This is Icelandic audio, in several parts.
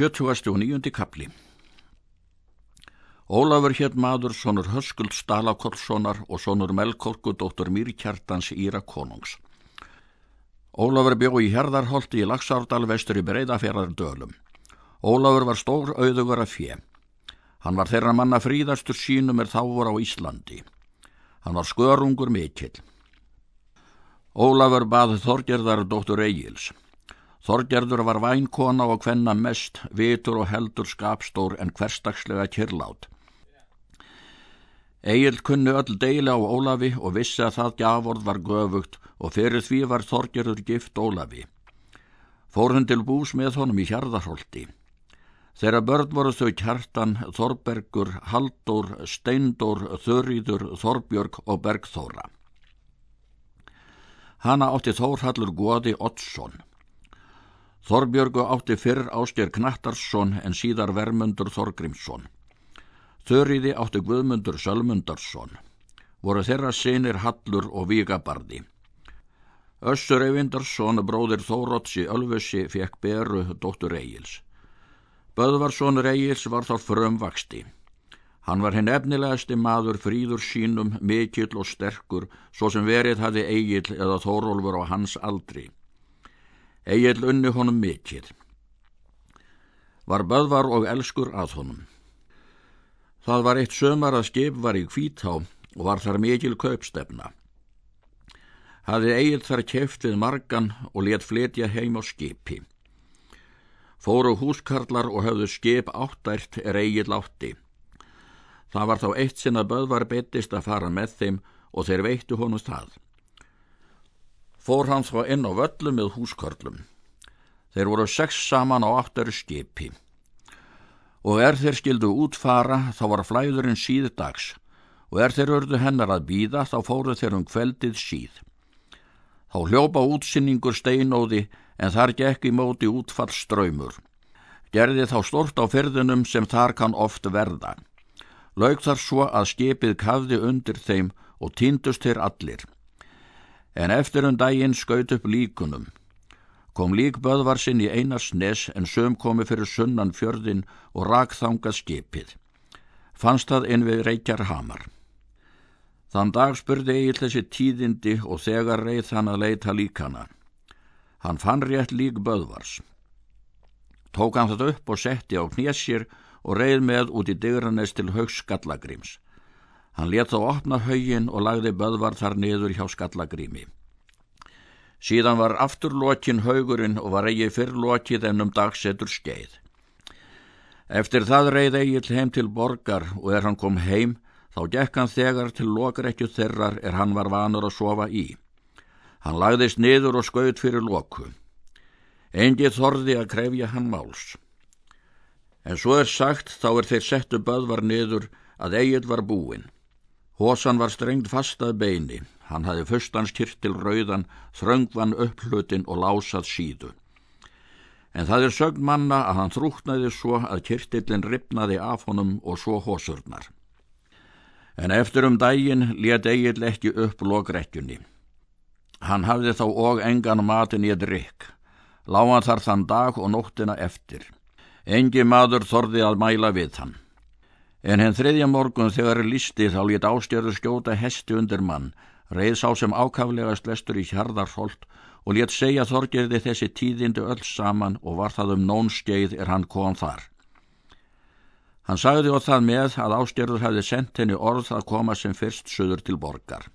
79. kapli Ólafur hétt maður sonur Höskuld Stalakollssonar og sonur Melkorku dóttur Mýrkjartans Íra konungs. Ólafur bjó í Herðarholti í Laxárdal vestur í Breiðafjörðar dölum. Ólafur var stór auðugur af fjö. Hann var þeirra manna fríðastur sínum er þá voru á Íslandi. Hann var skörungur mikill. Ólafur bað Þorgerðar dóttur Egils. Þorgerður var vænkona og hvenna mest, vitur og heldur skapstór en hverstagslega kyrlát. Egil kunni öll deila á Ólafi og vissi að það gaford var göfugt og fyrir því var Þorgerður gift Ólafi. Fór hún til bús með honum í hjarðarholti. Þeirra börn voru þau Kjartan, Þorbergur, Haldur, Steindor, Þurriður, Þorbjörg og Bergþóra. Hanna átti Þórhallur Góði Oddsson. Þorbjörgu átti fyrr ástjör Knattarsson en síðar Vermundur Þorgrímsson. Þurriði átti Guðmundur Sölmundarsson. Voru þeirra sinir Hallur og Vígabardi. Össur Eyvindarsson, bróðir Þóróts í Ölfusi, fekk Beru, dóttur Egils. Böðvarssonur Egils var þá frömvaksti. Hann var hinn efnilegasti maður fríður sínum, mikill og sterkur, svo sem verið hafi Egil eða Þórólfur á hans aldri. Egil unni honum mikið. Var böðvar og elskur að honum. Það var eitt sömar að skip var í kvítá og var þar mikil kaupstefna. Haði Egil þar keft við margan og let fletja heim á skipi. Fóru húskarlar og höfðu skip áttært er Egil átti. Það var þá eitt sinna böðvar betist að fara með þeim og þeir veittu honum það fór hann þá inn á völlu með húskörlum. Þeir voru sex saman á áttari skipi. Og er þeir skildu útfara þá var flæðurinn síðdags og er þeir örðu hennar að býða þá fóru þeir um kveldið síð. Þá hljópa útsinningur steinóði en þar gekk í móti útfall ströymur. Gerði þá stort á fyrðunum sem þar kann oft verða. Laug þar svo að skipið kafði undir þeim og týndust þeir allir en eftir um daginn skaut upp líkunum. Kom líkböðvar sinn í einarsnes en söm komi fyrir sunnan fjörðin og rakþangað skipið. Fannst það inn við reykjar hamar. Þann dag spurði Egil þessi tíðindi og þegar reið hann að leita líkana. Hann fann rétt lík böðvars. Tók hann þetta upp og setti á knésjir og reið með út í digranes til högs skallagrims. Hann let þá opna haugin og lagði böðvar þar niður hjá skallagrími. Síðan var aftur lokin haugurinn og var eigi fyrr lokið en um dagsetur skeið. Eftir það reið Egil heim til borgar og er hann kom heim þá gekk hann þegar til lokrekju þerrar er hann var vanur að sofa í. Hann lagðist niður og skaut fyrir loku. Engið þorði að krefja hann máls. En svo er sagt þá er þeir settu böðvar niður að Egil var búinn. Hósan var strengt fastað beini, hann hafi fyrstans kyrtil rauðan, þröngvan upplutin og lásað síðu. En það er sögn manna að hann þrúknaði svo að kyrtillin ripnaði af honum og svo hósurnar. En eftir um daginn let Egil ekki upp logrekkjunni. Hann hafði þá og engan matin í að drikk. Láðan þar þann dag og nóttina eftir. Engi maður þorði að mæla við hann. En henn þriðja morgun þegar listi þá lét ástjörðu skjóta hesti undir mann, reið sá sem ákaflegast lestur í hjarðarholt og lét segja þorgerði þessi tíðindi öll saman og var það um nónskeið er hann kom þar. Hann sagði og það með að ástjörður hefði sendt henni orð að koma sem fyrst söður til borgar.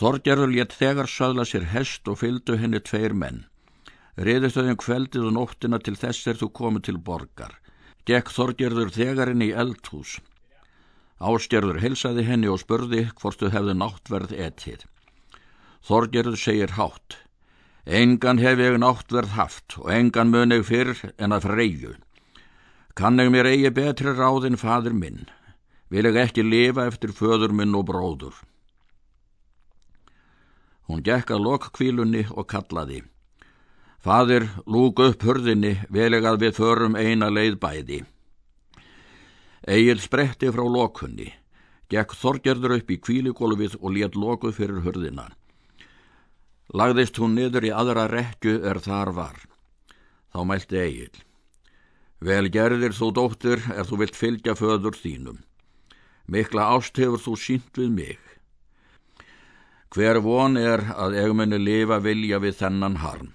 Þorgerður létt þegar söðla sér hest og fylgdu henni tveir menn. Riðist þau um kveldið og nóttina til þess er þú komið til borgar gekk Þorgerður þegarinn í eldhús. Ástgerður helsaði henni og spurði hvort þau hefði náttverð etið. Þorgerður segir hátt. Engan hef ég náttverð haft og engan mun ég fyrr en að freyju. Kann ég mér eigi betri ráðin fadur minn. Vil ég ekki lifa eftir föður minn og bróður. Hún gekk að lokkvílunni og kallaði. Fadir, lúk upp hurðinni, veleg að við förum eina leið bæði. Egil spretti frá lokunni, gekk þorgerður upp í kvíligólfið og let lokuð fyrir hurðina. Lagðist hún niður í aðra rekju er þar var. Þá mælti Egil. Vel gerðir þú dóttir ef þú vilt fylgja föður þínum. Mikla ást hefur þú sínt við mig. Hver von er að eigmenni lifa vilja við þennan harm.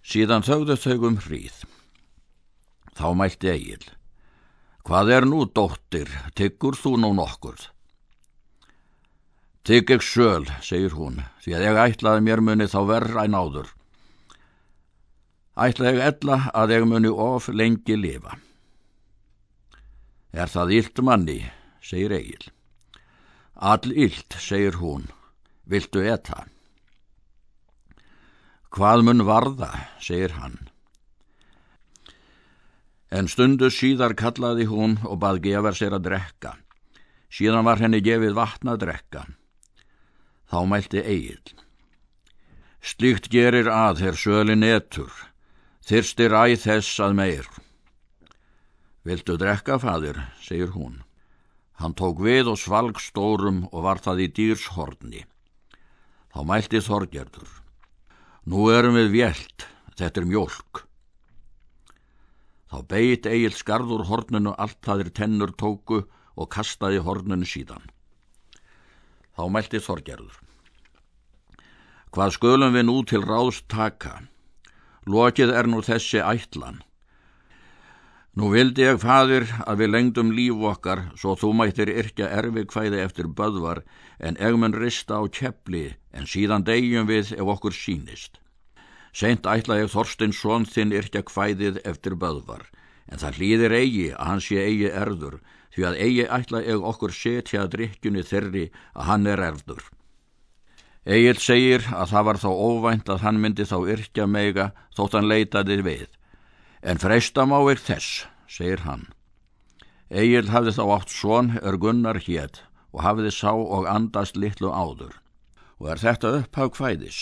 Síðan þauðu þau um hríð. Þá mælti Egil. Hvað er nú, dóttir, tyggur þú nú nokkurð? Tygg ekki söl, segir hún, því að ég ætlaði mér muni þá verra en áður. Ætlaði ég ella að ég muni of lengi lifa. Er það illt manni, segir Egil. All illt, segir hún, viltu etta? Hvað mun varða, segir hann. En stundu síðar kallaði hún og bað gefa sér að drekka. Síðan var henni gefið vatna að drekka. Þá mælti Egil. Slíkt gerir að þeir sölin etur, þyrstir æð þess að meir. Viltu drekka, fadir, segir hún. Hann tók við og svalg stórum og var það í dýrshorni. Þá mælti Þorgerdur. Nú erum við vjelt, þetta er mjölk. Þá beit Egil skarður hornunu allt það er tennur tóku og kastaði hornunu síðan. Þá mælti Þorgerður. Hvað skulum við nú til ráðst taka? Lokið er nú þessi ætlan. Nú vildi ég, fadir, að við lengdum líf okkar svo þú mættir yrkja erfi kvæði eftir böðvar en egmun rista á kepli en síðan degjum við ef okkur sínist. Seint ætla ég Þorstein svon þinn yrkja kvæðið eftir böðvar, en það hlýðir eigi að hann sé eigi erður, því að eigi ætla ég okkur setja að drikkjunni þerri að hann er erður. Egil segir að það var þá óvænt að hann myndi þá yrkja meiga þótt hann leitaði við, en freista má ekki þess, segir hann. Egil hafði þá átt svon er gunnar hétt og hafiði sá og andast litlu áður, og er þetta upphag kvæðis.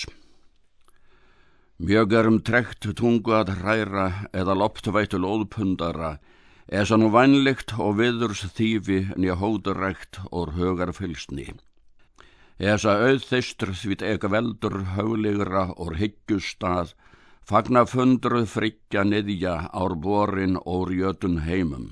Mjög erum trekt tungu að hræra eða loptvættul óðpundara, eða nú vænlegt og viðurs þýfi nýja hóðurækt og högar fylsni. Esa auðþeistur svít eka veldur höfligra og hyggjustad, fagna fundruð friggja niðja ár borin og rjötun heimum.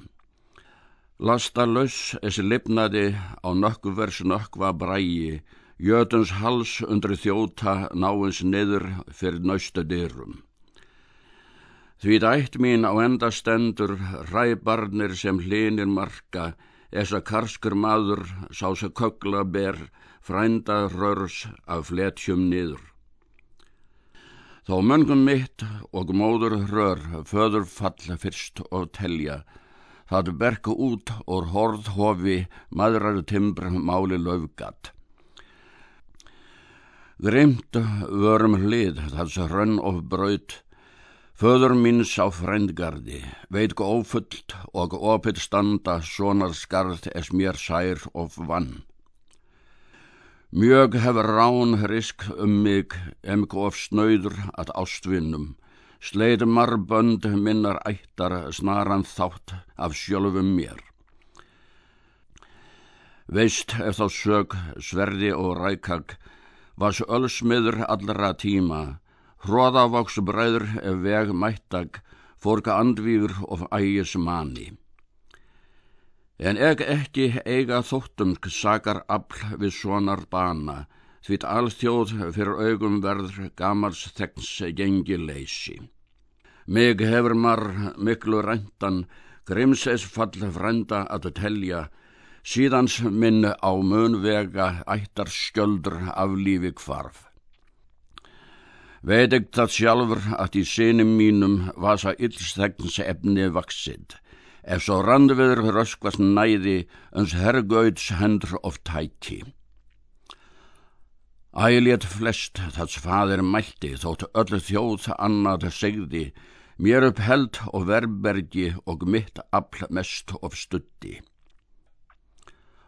Lasta laus essi lipnaði á nökku vers nökkva brægi, Jötuns hals undri þjóta náins niður fyrir nausta dyrum. Því dætt mín á enda stendur ræbarnir sem hlinir marka, þessa karskur maður sá sem kögla ber frænda rörs af fletjum niður. Þó möngum mitt og móður rör föður falla fyrst og telja, það berku út og horð hofi maðrar timbr máli löfgat. Grimt vörum hlið þess hrönn of braut, föður míns á frendgardi, veit gófullt og opitt standa sonar skarð es mér sær of vann. Mjög hefur rán risk um mig, emg of snöyður að ástvinnum, sleið marbönd minnar ættar snaran þátt af sjálfum mér. Veist ef þá sög, sverði og rækag, vas ölsmiður allra tíma, hróðavoks bræður ef veg mættak, fórka andvígur of ægis mani. En eg ekki eiga þóttumsk sakar afl við sonar bana, því alþjóð fyrir augum verður gamals þegns gengi leysi. Mig hefur marr miklu ræntan, grimses fall frænda að telja, síðans minn á munvega ættar skjöldur af lífi kvarf. Veit ekki það sjálfur að í sinum mínum vasa illstegns efni vaksid, ef svo randviður röskvast næði uns hergauðs hendur of tæti. Ælétt flest þess fadir mælti þótt öllu þjóð annað segði, mér upp held og verbergi og mitt afl mest of stutti.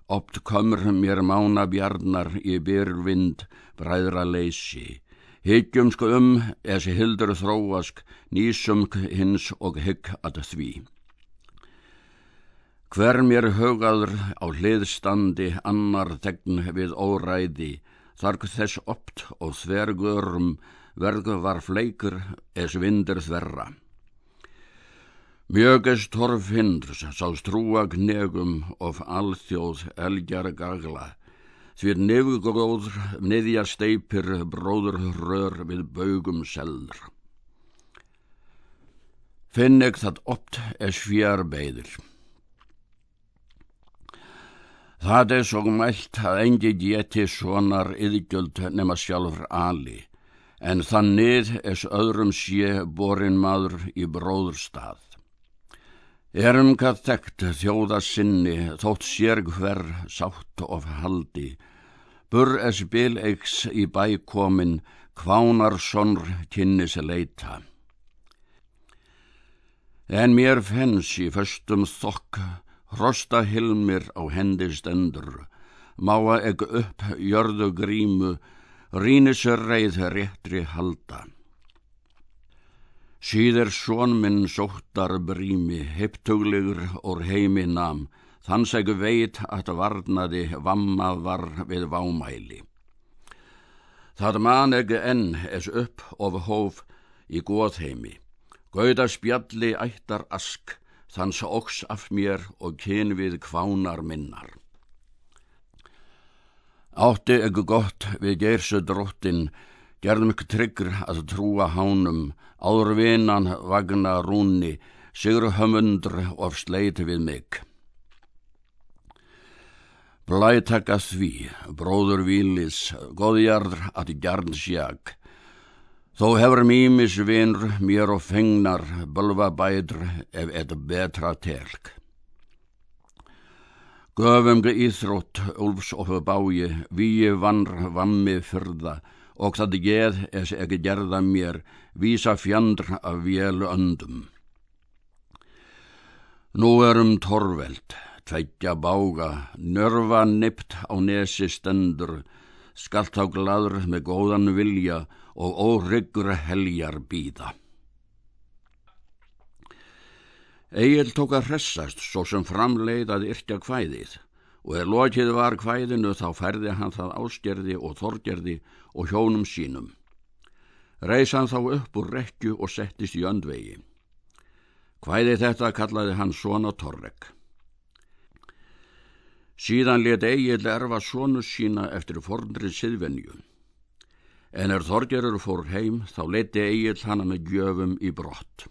Opt komur mér mána bjarnar í byrvind bræðra leysi. Hyggjum sko um, essi hildur þróask, nýsum hins og hygg að því. Hver mér hugaður á hliðstandi annar þegn við óræði, þarg þess opt og þvergurum verðu var fleikur es vindur þverra. Mjögest torf hindrs sást trúa knegum of alþjóð elgjar gagla, því nefugróður niðja steipir bróður rör við baugum selr. Finn ek það opt es fjær beðir. Það er svo mælt að engi geti svonar yðgjöld nema sjálfur ali, en þannig es öðrum sé borin maður í bróðurstað. Erum hvað þekkt þjóða sinni þótt sér hver sátt of haldi, bur es bil eiks í bækomin kvánar sonr kynnis leita. En mér fenns í föstum þokk Hrosta hilmir á hendi stendur, máa eg upp jörðu grímu, rínisur reið réttri halda. Síðir svon minn sóttar brími, heiptuglegur og heimi nam, þanns eg veit að varnaði vamma var við vámæli. Það man eg enn es upp of hóf í góðheimi, gauða spjalli ættar ask, þanns óks af mér og kyn við kvánar minnar. Átti egu gott við gersu drottin, gerðum ykkur tryggur að trúa hánum, áður vinan vagna rúni, sigur hömundr og sleiti við mig. Blætaka því, bróður vílis, góðjarður að gjarn sjag, Þó hefur mýmis vinur mér og fengnar bölva bædur ef eða betra telk. Göfumge íþrótt úlfs og bái, víi vanr vammi fyrða og það geð es ekki gerða mér vísa fjandr af vélu öndum. Nú erum torveld, tveggja bága, nörfa nipt á nesi stendur, skallt á gladur með góðan vilja og óryggur heljar býða. Egil tók að hressast svo sem framleið að yrkja kvæðið og er lokið var kvæðinu þá færði hann það áskerði og þorgerði og hjónum sínum. Reys hann þá upp úr rekju og settist í öndvegi. Kvæði þetta kallaði hann svona Torrek. Síðan let Egil erfa sonu sína eftir fornrið siðvenju en er Þorgerur fór heim þá leti Egil hana með gjöfum í brott.